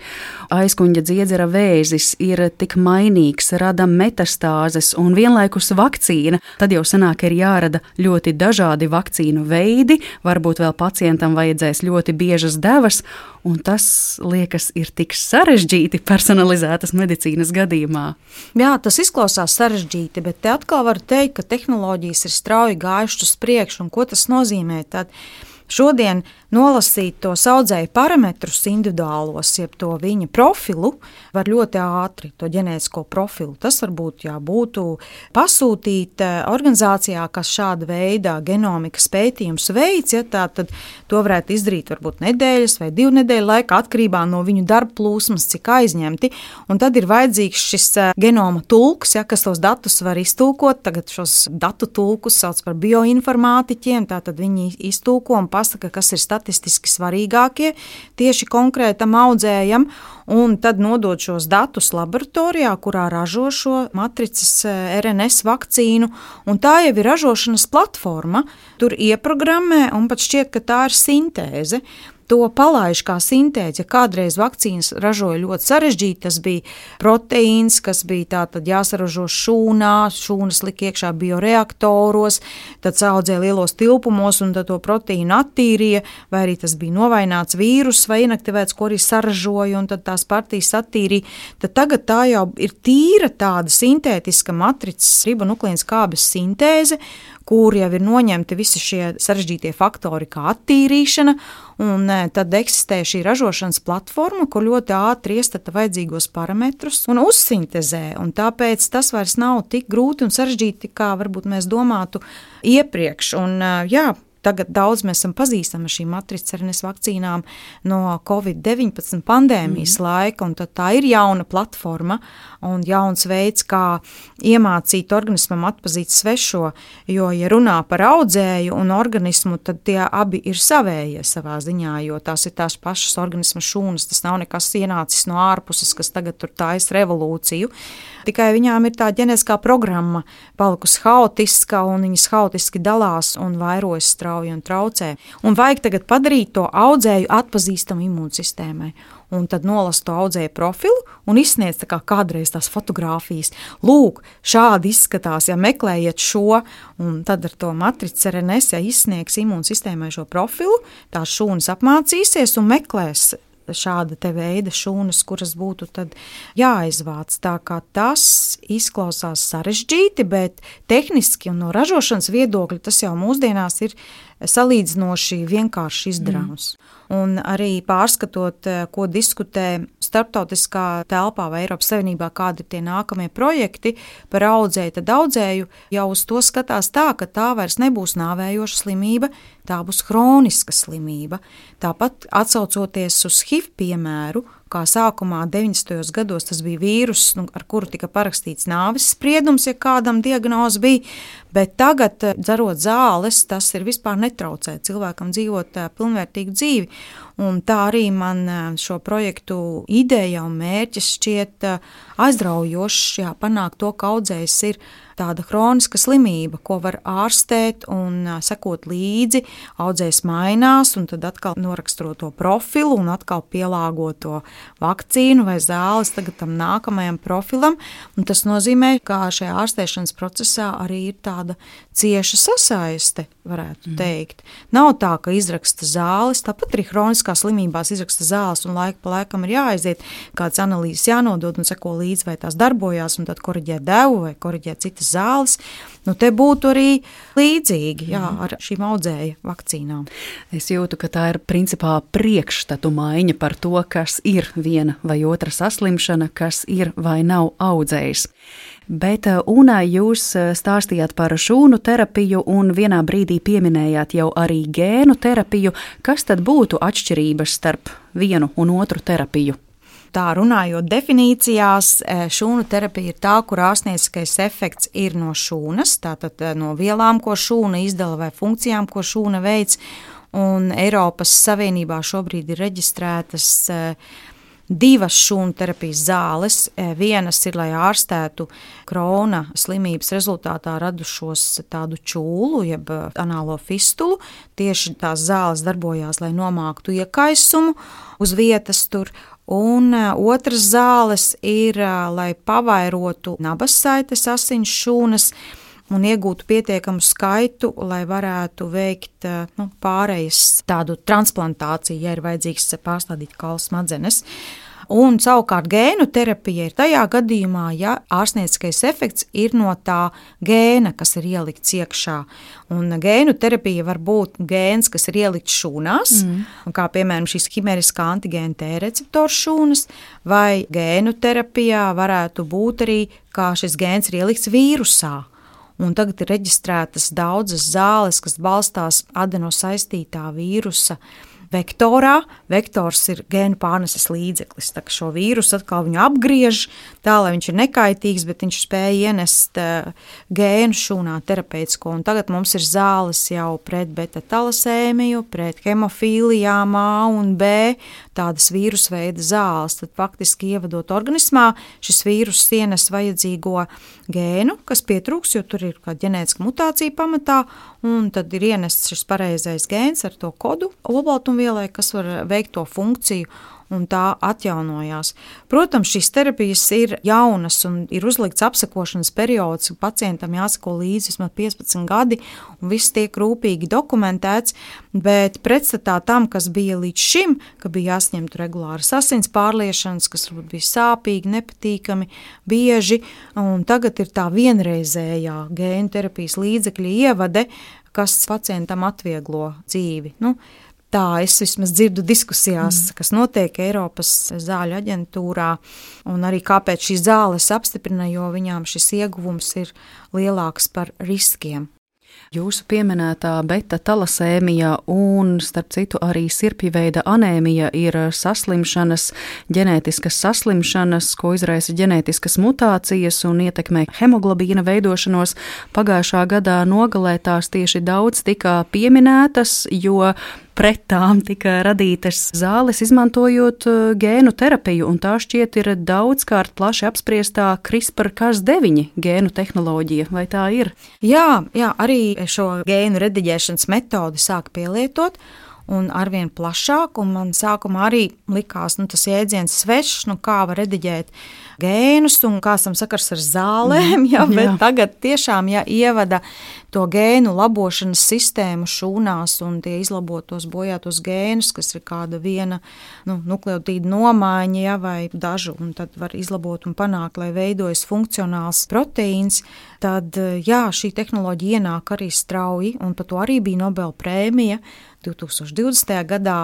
Aizkuņģa dziedzera vēzis ir tik mainīgs, rada metastāzes un vienlaikus vakcīna. Tad jau sanāk, ir jārada ļoti dažādi vakcīnu veidi, varbūt vēl pacientam vajadzēs ļoti biežas devas, un tas liekas ir tik sarežģīti personalizētas medicīnas gadījumā. Jā, tas izklausās sarežģīti, bet te atkal var teikt, ka tehnoloģijas ir strauji gājušas uz priekšu, un ko tas nozīmē? Tad šodien nolasīt tos audzēju parametrus individuālos, jeb to viņa profilu, var ļoti ātri, to ģenētisko profilu. Tas varbūt jā, būtu pasūtīt eh, organizācijā, kas šāda veida genomikas pētījums veids, ja tā, tad to varētu izdarīt varbūt nedēļas vai divu nedēļu laikā, atkarībā no viņu darba plūsmas, cik aizņemti. Un tad ir vajadzīgs šis eh, genoma tulks, ja, kas tos datus var iztulkot. Tagad šos datu tulkus sauc par bioinformātiķiem, tātad viņi iztulko un pasaka, kas ir statistiski statistiski svarīgākie tieši konkrētam audzējam, un tad nodot šos datus laboratorijā, kurā ražo šo matricas eh, RNS vakcīnu. Tā jau ir ražošanas platforma. Tur ieprogrammē, un pat šķiet, ka tā ir sintēze. To palaiž kā sintēzi. Ja kādreiz vakcīnas ražoja ļoti sarežģīti, tas bija proteīns, kas bija tātad jāsaražo šūnā, šūnas lika iekšā bioreaktoros, tad audzēja lielos tilpumos un to proteīnu attīrīja, vai arī tas bija novaināts vīrus vai inaktivēts, ko arī saražoja un tad tās partijas attīrīja. Tad tagad tā jau ir tīra tāda sintētiska matricas ribonukleīnas kābes sintēze, kur jau ir noņemti visi šie sarežģītie faktori, kā attīrīšana, un e, tad eksistē šī ražošanas platforma, kur ļoti ātri iestata vajadzīgos parametrus un uzsintezē, un tāpēc tas vairs nav tik grūti un sarežģīti, kā varbūt mēs domātu iepriekš. Un, e, jā, Tagad daudz mēs esam pazīstami ar šīm matricārnes vakcīnām no Covid-19 pandēmijas mm. laika, un tā ir jauna platforma un jauns veids, kā iemācīt organismam atpazīt svešo. Jo, ja runā par audzēju un organismu, tad tie abi ir savējie savā ziņā, jo tās ir tās pašas organisma šūnas. Tas nav nekas ienācis no ārpuses, kas tagad tur taisa revolūciju. Tikai viņām ir tā ģenētiskā programma palikusi haotiska, un viņas haotiski dalās un vairojas strauji un traucē. Un vajag tagad padarīt to audzēju atpazīstamu imūnsistēmai un tad nolasu to audzēju profilu un izsniedz kā kādreiz tās fotogrāfijas. Lūk, šādi izskatās, ja meklējat šo, un tad ar to matricu RNS, ja izsniegs imūnsistēmai šo profilu, tās šūnas apmācīsies un meklēs šāda veida šūnas, kuras būtu jāizvāc. Tā kā tas izklausās sarežģīti, bet tehniski un no ražošanas viedokļa tas jau mūsdienās ir salīdzinoši vienkārši izdarāms. Mm. Un arī pārskatot, eh, ko diskutē starptautiskā telpā vai Eiropas Savienībā, kādi ir tie nākamie projekti par audzēju, tad audzēju jau uz to skatās tā, ka tā vairs nebūs nāvējoša slimība, tā būs hroniska slimība. Tāpat atsaucoties uz HIV piemēru, kā sākumā 90. gados tas bija vīrus, nu, ar kuru tika parakstīts nāves spriedums, ja kādam diagnoze bija, bet tagad, eh, dzerot zāles, tas ir vispār netraucē cilvēkam dzīvot eh, pilnvērtīgu dzīvi. Un tā arī man eh, šo projektu ideja un mērķis šķiet aizraujošs, jā, panākt to, ka audzējs ir tāda kroniska slimība, ko var ārstēt un sekot līdzi. Audzējs mainās, un tad atkal noraksturo to profilu un atkal pielāgo to vakcīnu vai zāles tam nākamajam profilam. Un tas nozīmē, ka šajā ārstēšanas procesā arī ir tāda cieša sasaiste, varētu mm. teikt. Nav tā, ka izraksta zāles, tāpat arī kroniskās slimībās izraksta zāles, un laika pa laikam ir jāaiziet, kādas analīzes jānodod un seko līdzi, vai tās darbojās, un tad korģē devu vai korģē citas zāles. Nu, te būtu arī līdzīgi jā, mhm. ar šīm audzēju vakcīnām. Es jūtu, ka tā ir principā priekšstatu maiņa par to, kas ir viena vai otra saslimšana, kas ir vai nav audzējs. Bet, uh, Unai, jūs uh, stāstījāt par šūnu terapiju un vienā brīdī pieminējāt jau arī gēnu terapiju. Kas tad būtu atšķirības starp vienu un otru terapiju? Tā runājot definīcijās, uh, šūnu terapija ir tā, kur ārstnieciskais efekts ir no šūnas, tātad no vielām, ko šūna izdala vai funkcijām, ko šūna veids. Un Eiropas Savienībā šobrīd ir reģistrētas uh, divas šūnu terapijas zāles. E, vienas ir, lai ārstētu krona slimības rezultātā radušos tādu čūlu, jeb anālo fistulu. Tieši tās zāles darbojās, lai nomāktu iekaisumu uz vietas tur. Un e, otras zāles ir, e, lai pavairotu nabasaites asins šūnas un iegūtu pietiekamu skaitu, lai varētu veikt nu, pārējas tādu transplantāciju, ja ir vajadzīgs pārstādīt kaulu smadzenes. Un savukārt gēnu terapija ir tajā gadījumā, ja ārstnieciskais efekts ir no tā gēna, kas ir ielikts iekšā. Un gēnu terapija var būt gēns, kas ir ielikts šūnās, mm. kā piemēram šīs ķimeriskā antigēna T receptora šūnas, vai gēnu terapijā varētu būt arī, kā šis gēns ir ielikts vīrusā. Un tagad ir reģistrētas daudzas zāles, kas balstās adenosaistītā vīrusa vektorā. Vektors ir gēnu pārneses līdzeklis. Tā kā šo vīrusu atkal apgriež tā, lai viņš ir nekaitīgs, bet viņš spēja ienest uh, gēnu šūnā terapeitisko. Un tagad mums ir zāles jau pret beta-talasēmiju, pret hemofīlijām A un B, tādas vīrusu veida zāles. Tad faktiski ievadot organismā, šis vīrus ienes vajadzīgo gēnu, kas pietrūks, jo tur ir kāda ģenētiska mutācija pamatā, un tad ir ienests šis pareizais gēns ar to kodu olbaltumvielu degvielai, kas var veikt to funkciju un tā atjaunojās. Protams, šīs terapijas ir jaunas un ir uzlikts apsekošanas periods. Pacientam jāsako līdzi vismaz 15 gadi, un viss tiek rūpīgi dokumentēts. Bet pretstatā tam, kas bija līdz šim, ka bija jāsņem regulāras asins pārliešanas, kas bija sāpīgi, nepatīkami, bieži, un tagad ir tā vienreizējā gēnu terapijas līdzekļa ievade, kas pacientam atvieglo dzīvi. Nu, Tā es vismaz dzirdu diskusijās, mm. kas notiek Eiropas zāļu aģentūrā, un arī kāpēc šīs zāles apstiprina, jo viņām šis ieguvums ir lielāks par riskiem. Jūsu pieminētā beta talasēmija un, starp citu, arī sirpju anēmija ir saslimšanas, ģenētiskas saslimšanas, ko izraisa ģenētiskas mutācijas un ietekmē hemoglobīna veidošanos. Pagājušā gadā nogalē tās tieši daudz tika pieminētas, jo pret tām tika radītas zāles, izmantojot uh, gēnu terapiju, un tā šķiet ir daudzkārt plaši apspriestā CRISPR-Cas9 gēnu tehnoloģija. Vai tā ir? Jā, jā arī šo gēnu rediģēšanas metodi sāk pielietot un arvien plašāk. Un man sākumā arī likās, nu, tas jēdziens svešs, nu, kā var rediģēt gēnus un kāds tam sakars ar zālēm. Jā, bet jā. tagad tiešām ja, ievada to gēnu labošanas sistēmu šūnās un tie izlabotos bojātos gēnus, kas ir kāda viena nu, nukleotīda nomaiņa ja, vai dažu, un tad var izlabot un panākt, lai veidojas funkcionāls proteīns. Tad jā, šī tehnoloģija ienāk arī strauji, un par to arī bija Nobel prēmija 2020. gadā.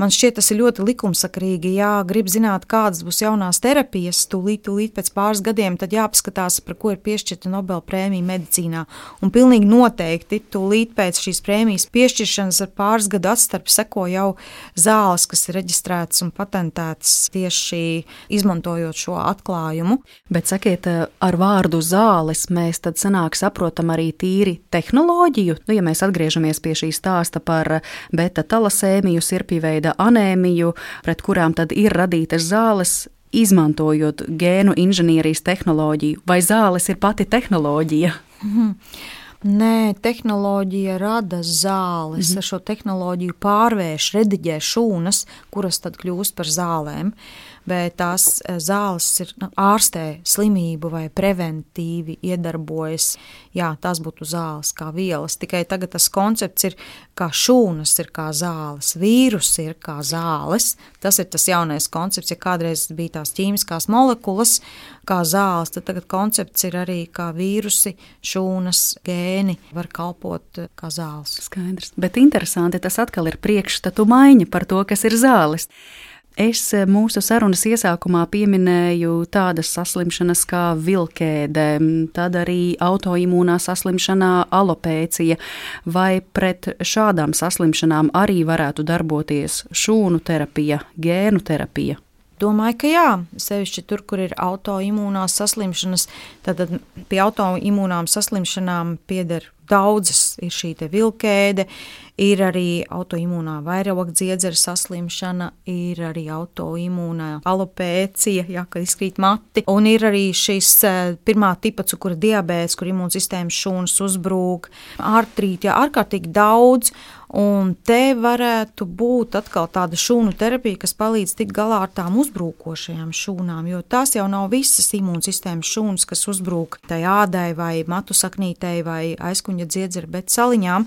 Man šķiet, tas ir ļoti likumsakrīgi. Jā, grib zināt, kādas būs jaunās terapijas, tūlīt, tūlīt pēc pāris gadiem, tad jāpaskatās, par ko ir piešķirta Nobel prēmija medicīnā. Un pilnīgi noteikti tūlīt pēc šīs prēmijas piešķiršanas ar pāris gadu atstarpi seko jau zāles, kas ir reģistrētas un patentētas tieši izmantojot šo atklājumu. Bet sakiet, ar vārdu zāles mēs tad sanāk saprotam arī tīri tehnoloģiju. Nu, ja mēs atgriežamies pie šī stāsta par beta talasēmiju, sirpīveida anēmiju, pret kurām tad ir radītas zāles, izmantojot gēnu inženierijas tehnoloģiju, vai zāles ir pati tehnoloģija? Nē, tehnoloģija rada zāles. Mm -hmm. Ar šo tehnoloģiju pārvērš, rediģē šūnas, kuras tad kļūst par zālēm. Bet tās e, zāles ir nu, ārstē slimību vai preventīvi iedarbojas. Jā, tās būtu zāles kā vielas. Tikai tagad tas koncepts ir, kā šūnas ir kā zāles, vīrusi ir kā zāles. Tas ir tas jaunais koncepts. Ja kādreiz bija tās ķīmiskās molekulas, kā zāles, tad tagad koncepts ir arī kā vīrusi, šūnas, gēni gēni var kalpot eh, kā zāles. Skaidrs. Bet interesanti, tas atkal ir priekšstatu maiņa par to, kas ir zāles. Es eh, mūsu sarunas iesākumā pieminēju tādas saslimšanas kā vilkēde, tad arī autoimūnā saslimšanā alopēcija, vai pret šādām saslimšanām arī varētu darboties šūnu terapija, gēnu terapija. Domāju, ka jā, sevišķi tur, kur ir autoimūnās saslimšanas, tad pie autoimūnām saslimšanām pieder daudzas. Ir šī vilkēde, ir arī autoimūnā vairogdziedzera saslimšana, ir arī autoimūnā alopēcija, ja, kad izkrīt mati, un ir arī šis eh, pirmā tipa cukura diabēts, kur imūnsistēmas šūnas uzbrūk, artrīti, ja, ārkārtīgi daudz. Un te varētu būt atkal tāda šūnu terapija, kas palīdz tikt galā ar tām uzbrukošajām šūnām, jo tās jau nav visas imūnsistēmas šūnas, kas uzbrūk tai ādai vai matu saknītei vai aizkuņa dziedzera, bet saliņām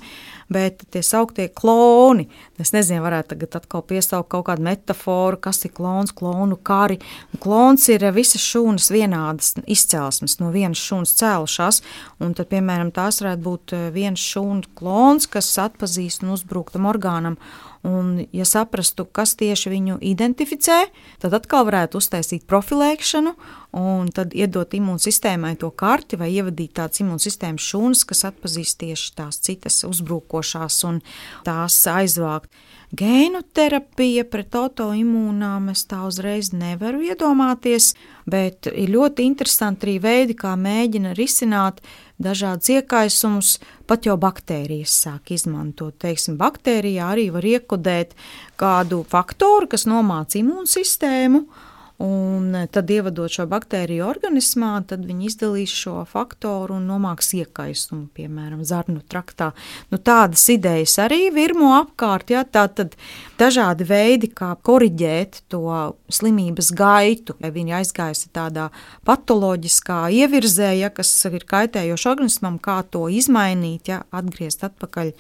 bet tie sauktie kloni, es nezinu, varētu tagad atkal piesaukt kaut kādu metaforu, kas ir klons, klonu kari. Klons ir visas šūnas vienādas izcelsmes, no vienas šūnas cēlušās, un tad, piemēram, tās varētu būt eh, viens šūnu klons, kas atpazīst un uzbruk tam orgānam. Un, ja saprastu, kas tieši viņu identificē, tad atkal varētu uztaisīt profilēšanu un tad iedot imūnsistēmai to karti vai ievadīt tādas imūnsistēmas šūnas, kas atpazīst tieši tās citas uzbrukošās un tās aizvākt. Gēnu terapija pret autoimūnām es tā uzreiz nevaru iedomāties, bet ir ļoti interesanti arī veidi, kā mēģina risināt dažādas iekaisumus, pat jau baktērijas sāk izmantot. Teiksim, baktērijā arī var iekodēt kādu faktoru, kas nomāca imūnsistēmu, Un tad, ievadot šo baktēriju organismā, tad viņi izdalīs šo faktoru un nomāks iekaisumu, piemēram, zarnu traktā. Nu, tādas idejas arī virmo apkārt. Ja? Tā tad dažādi veidi, kā koriģēt to slimības gaitu. Vai viņa aizgājusi tādā patoloģiskā ievirzē, ja, kas ir kaitējoši organismam, kā to izmainīt, ja, atgriezt atpakaļ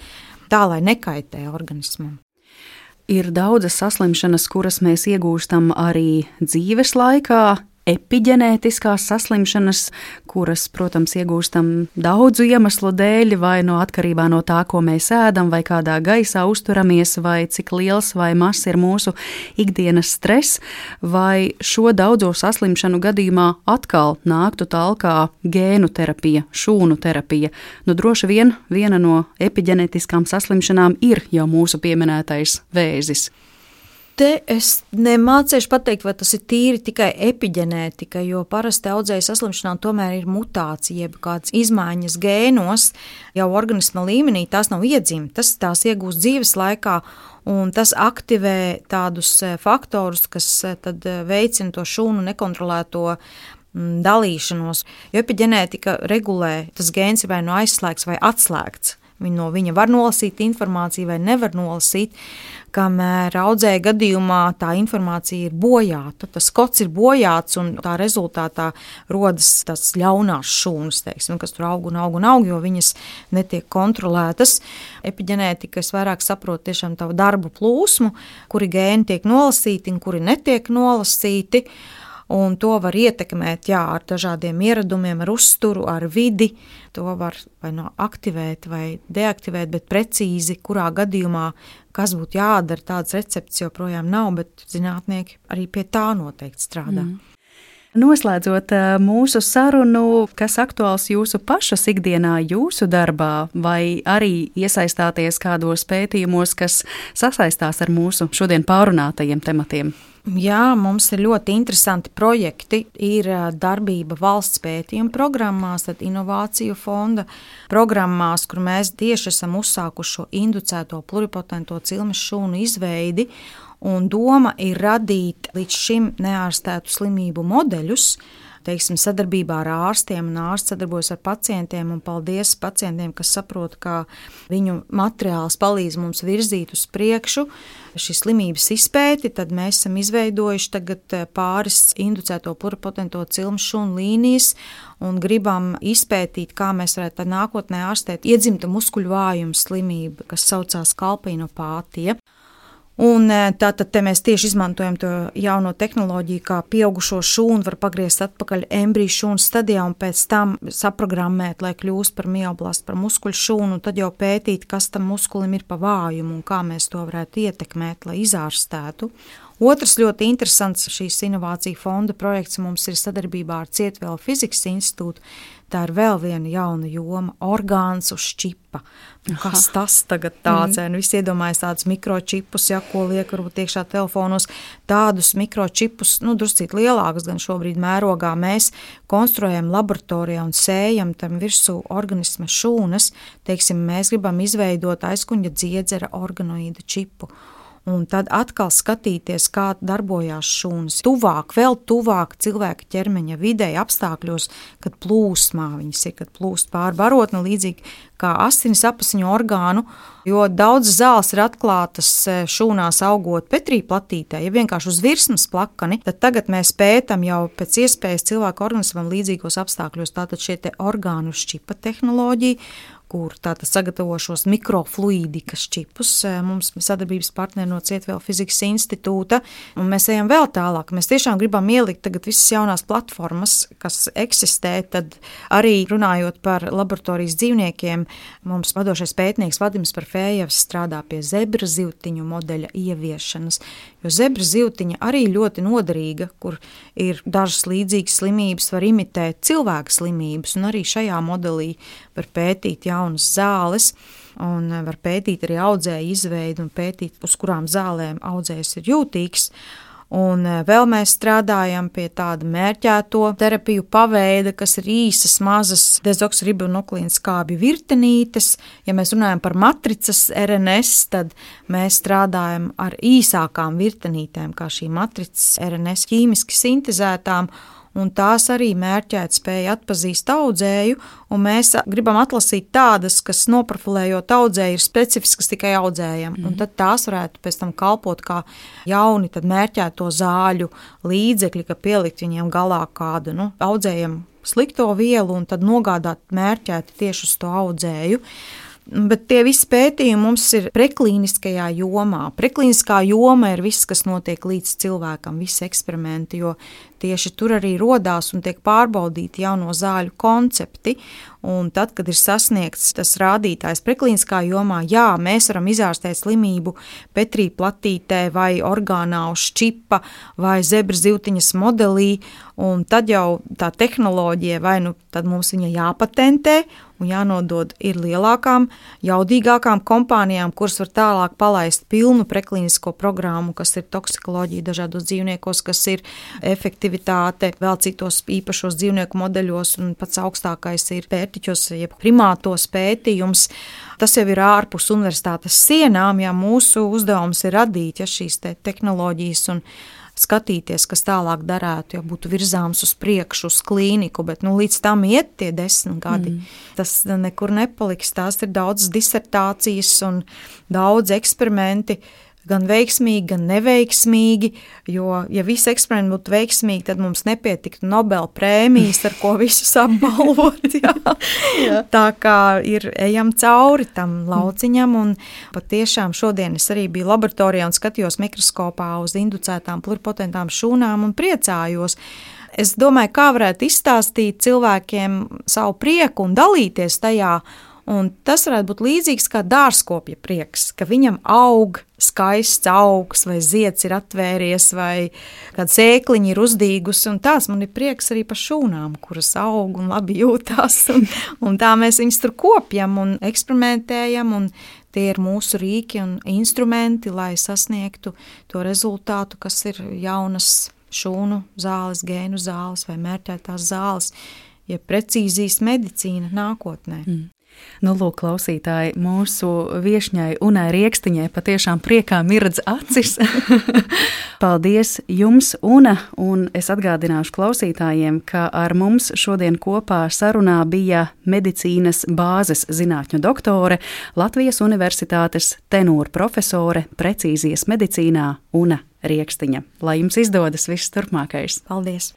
tā, lai nekaitē organismam. Ir daudzas saslimšanas, kuras mēs iegūstam arī dzīves laikā, epigenētiskās saslimšanas, kuras, protams, iegūstam daudzu iemeslu dēļ, vai no atkarībā no tā, ko mēs ēdam, vai kādā gaisā uzturamies, vai cik liels vai mazs ir mūsu ikdienas stress, vai šo daudzo saslimšanu gadījumā atkal nāktu tālāk gēnu terapija, šūnu terapija. Nu, droši vien viena no epigenētiskām saslimšanām ir jau mūsu pieminētais vēzis te es nemācīšu pateikt, vai tas ir tīri tikai epigenētika, jo parasti audzēju saslimšanām tomēr ir mutācija, jeb kādas izmaiņas gēnos jau organisma līmenī. Tās nav iedzimtas, tās iegūst dzīves laikā. Un tas aktivē tādus eh, faktorus, kas eh, eh, veicina to šūnu nekontrolēto dalīšanos. Jo epigenētika regulē, tas gēns ir vai nu no aizslēgts vai atslēgts. Viņa no viņa var nolasīt informāciju vai nevar nolasīt, kamēr audzēja gadījumā tā informācija ir bojāta. Tas kods ir bojāts un tā rezultātā rodas tas ļaunās šūnas, teiksim, kas tur aug un aug un aug, jo viņas netiek kontrolētas. Epigenētika es vairāk saprotu tiešām tavu darbu plūsmu, kuri gēni tiek nolasīti un kuri netiek nolasīti. Un to var ietekmēt jā, ar dažādiem ieradumiem, ar uzturu, ar vidi. To var vai no aktivēt vai deaktivēt, bet precīzi, kurā gadījumā, kas būtu jādara, tādas receptes joprojām nav, bet zinātnieki arī pie tā noteikti strādā. Mm. Noslēdzot eh, mūsu sarunu, kas aktuāls jūsu pašas ikdienā, jūsu darbā, vai arī iesaistāties kādos pētījumos, kas sasaistās ar mūsu šodien pārunātajiem tematiem? Jā, mums ir ļoti interesanti projekti. Ir darbība valsts pētījuma programmās, tad inovāciju fonda programmās, kur mēs tieši esam uzsākuši šo inducēto pluripotento cilmes šūnu izveidi. Un doma ir radīt līdz šim neārstētu slimību modeļus, teiksim, sadarbībā ar ārstiem, un ārsts sadarbojas ar pacientiem. Paldies pacientiem, kas saprot, kā viņu materiāls palīdz mums virzīt uz priekšu šīs slimības izpēti. Tad mēs esam izveidojuši eh, pāris inducēto pluripotento cilmu šūnu līnijas un gribam izpētīt, kā mēs varētu nākotnē ārstēt iedzimta muskuļu vājuma slimību, kas saucās kalpinopātija. Un e, tātad mēs tieši izmantojam to jauno tehnoloģiju, kā pieaugušo šūnu var pagriezt atpakaļ embriju šūnu stadijā un pēc tam saprogrammēt, lai kļūst par mioblastu, par muskuļu šūnu, un tad jau pētīt, kas tam muskulim ir pa vājumu un kā mēs to varētu ietekmēt, lai izārstētu. Otrs ļoti interesants šīs inovāciju fonda projekts mums ir sadarbībā ar Cietvēlu fizikas institūtu. Tā ir vēl viena jauna joma - orgāns uz čipa. Nu, kas Aha. tas tagad tāds? Mm. Visi iedomājas tādus mikročipus, ja ko liek varbūt iekšā telefonos. Tādus mikročipus, nu, druscīt lielākus gan šobrīd mērogā mēs konstruējam laboratorijā un sējam tam virsū organisma šūnas. Teiksim, mēs gribam izveidot aizkuņa dziedzera organoīdu čipu un tad atkal skatīties, kā darbojās šūnas. Tuvāk, vēl tuvāk cilvēka ķermeņa vidē, apstākļos, kad plūsmā viņas ir, kad plūst pāri barotne, līdzīgi kā asinis apziņu orgānu, jo daudz zāles ir atklātas e, šūnās augot Petrī platītē, ja vienkārši uz virsmas plakani, tad tagad mēs pētam jau pēc iespējas cilvēku organismam līdzīgos apstākļos, tātad šie te orgānu šķipa tehnoloģija, kur tātad sagatavo šos mikrofluīdikas čipus. Mums sadarbības partneri no Cietvēl fizikas institūta, un mēs ejam vēl tālāk. Mēs tiešām gribam ielikt tagad visas jaunās platformas, kas eksistē, tad arī runājot par laboratorijas dzīvniekiem, mums vadošais pētnieks Vadims Parfējevs strādā pie zebra zivtiņu modeļa ieviešanas, jo zebra zivtiņa arī ļoti noderīga, kur ir dažas līdzīgas slimības, var imitēt cilvēka slimības, un arī šajā modelī var pētīt jaunas zāles. Un var pētīt arī audzēju izveidu un pētīt, uz kurām zālēm audzējs ir jūtīgs. Un eh, vēl mēs strādājam pie tāda mērķēto terapiju paveida, kas ir īsas, mazas dezoksribonuklīna skābju virtenītes. Ja mēs runājam par matricas RNS, tad mēs strādājam ar īsākām virtenītēm, kā šī matricas RNS ķīmiski sintēzētām un tās arī mērķēt spēja atpazīt audzēju, un mēs gribam atlasīt tādas, kas noprofilējot audzēju, ir specifiskas tikai audzējam, mm. un tad tās varētu pēc tam kalpot kā jauni mērķēto zāļu līdzekļi, ka pielikt viņiem galā kādu nu, audzējam slikto vielu un tad nogādāt mērķēti tieši uz to audzēju. Bet tie visi pētījumi mums ir preklīniskajā jomā. Preklīniskā joma ir viss, kas notiek līdz cilvēkam, visi eksperimenti, jo tieši tur arī rodās un tiek pārbaudīti jauno zāļu koncepti. Un tad, kad ir sasniegts tas rādītājs preklīniskā jomā, jā, mēs varam izārstēt slimību Petrī platītē vai orgānā uz čipa vai zebra zivtiņas modelī, un tad jau tā tehnoloģija vai nu tad mums viņa jāpatentē un jānodod ir lielākām, jaudīgākām kompānijām, kuras var tālāk palaist pilnu preklīnisko programmu, kas ir toksikoloģija dažādos dzīvniekos, kas ir efektivitāte vēl citos īpašos dzīvnieku modeļos, un pats augstākais ir pērtiķos, jeb primātos pētījums. Tas jau ir ārpus universitātes sienām, ja mūsu uzdevums ir radīt ja, šīs te tehnoloģijas un skatīties, kas tālāk darētu, ja būtu virzāms uz priekšu, uz klīniku, bet nu, līdz tam iet tie desmit gadi. Mm. Tas nekur nepaliks. Tās ir daudzas disertācijas un daudz eksperimenti gan veiksmīgi, gan neveiksmīgi. Jo, ja visi eksperimenti būtu veiksmīgi, tad mums nepietiktu Nobela prēmijas, ar ko visus apbalvot. Jā. jā. Tā kā ir ejam cauri tam lauciņam, un patiešām šodien es arī biju laboratorijā un skatījos mikroskopā uz inducētām pluripotentām šūnām un priecājos. Es domāju, kā varētu izstāstīt cilvēkiem savu prieku un dalīties tajā, Un tas varētu būt līdzīgs kā dārzkopja prieks, ka viņam aug skaists augs, vai zieds ir atvēries, vai kāda sēkliņa ir uzdīgusi. Tās man ir prieks arī par šūnām, kuras aug un labi jūtās. Un, un tā mēs viņus tur kopjam un eksperimentējam. Un tie ir mūsu rīki un instrumenti, lai sasniegtu to rezultātu, kas ir jaunas šūnu zāles, gēnu zāles vai mērķētās zāles. Ja precīzīs medicīna nākotnē. Mm. Nu, lūk, klausītāji, mūsu viesņai Unai Rieksniņai patiešām priekā mirdz acis. Paldies jums, Una, un es atgādināšu klausītājiem, ka ar mums šodien kopā sarunā bija medicīnas bāzes zinātņu doktore, Latvijas Universitātes tenūra profesore precīzijas medicīnā Una Rieksniņa. Lai jums izdodas viss turpmākais! Paldies!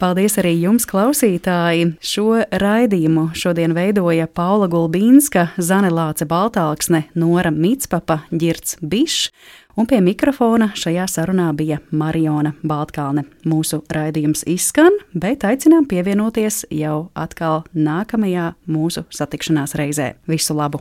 Paldies arī jums, klausītāji! Šo raidījumu šodien veidoja Paula Gulbīnska, Zane Lāce Baltāksne, Nora Mitspapa, Girts Bišs, un pie mikrofona šajā sarunā bija Mariona Baltkalne. Mūsu raidījums izskan, bet aicinām pievienoties jau atkal nākamajā mūsu satikšanās reizē. Visu labu!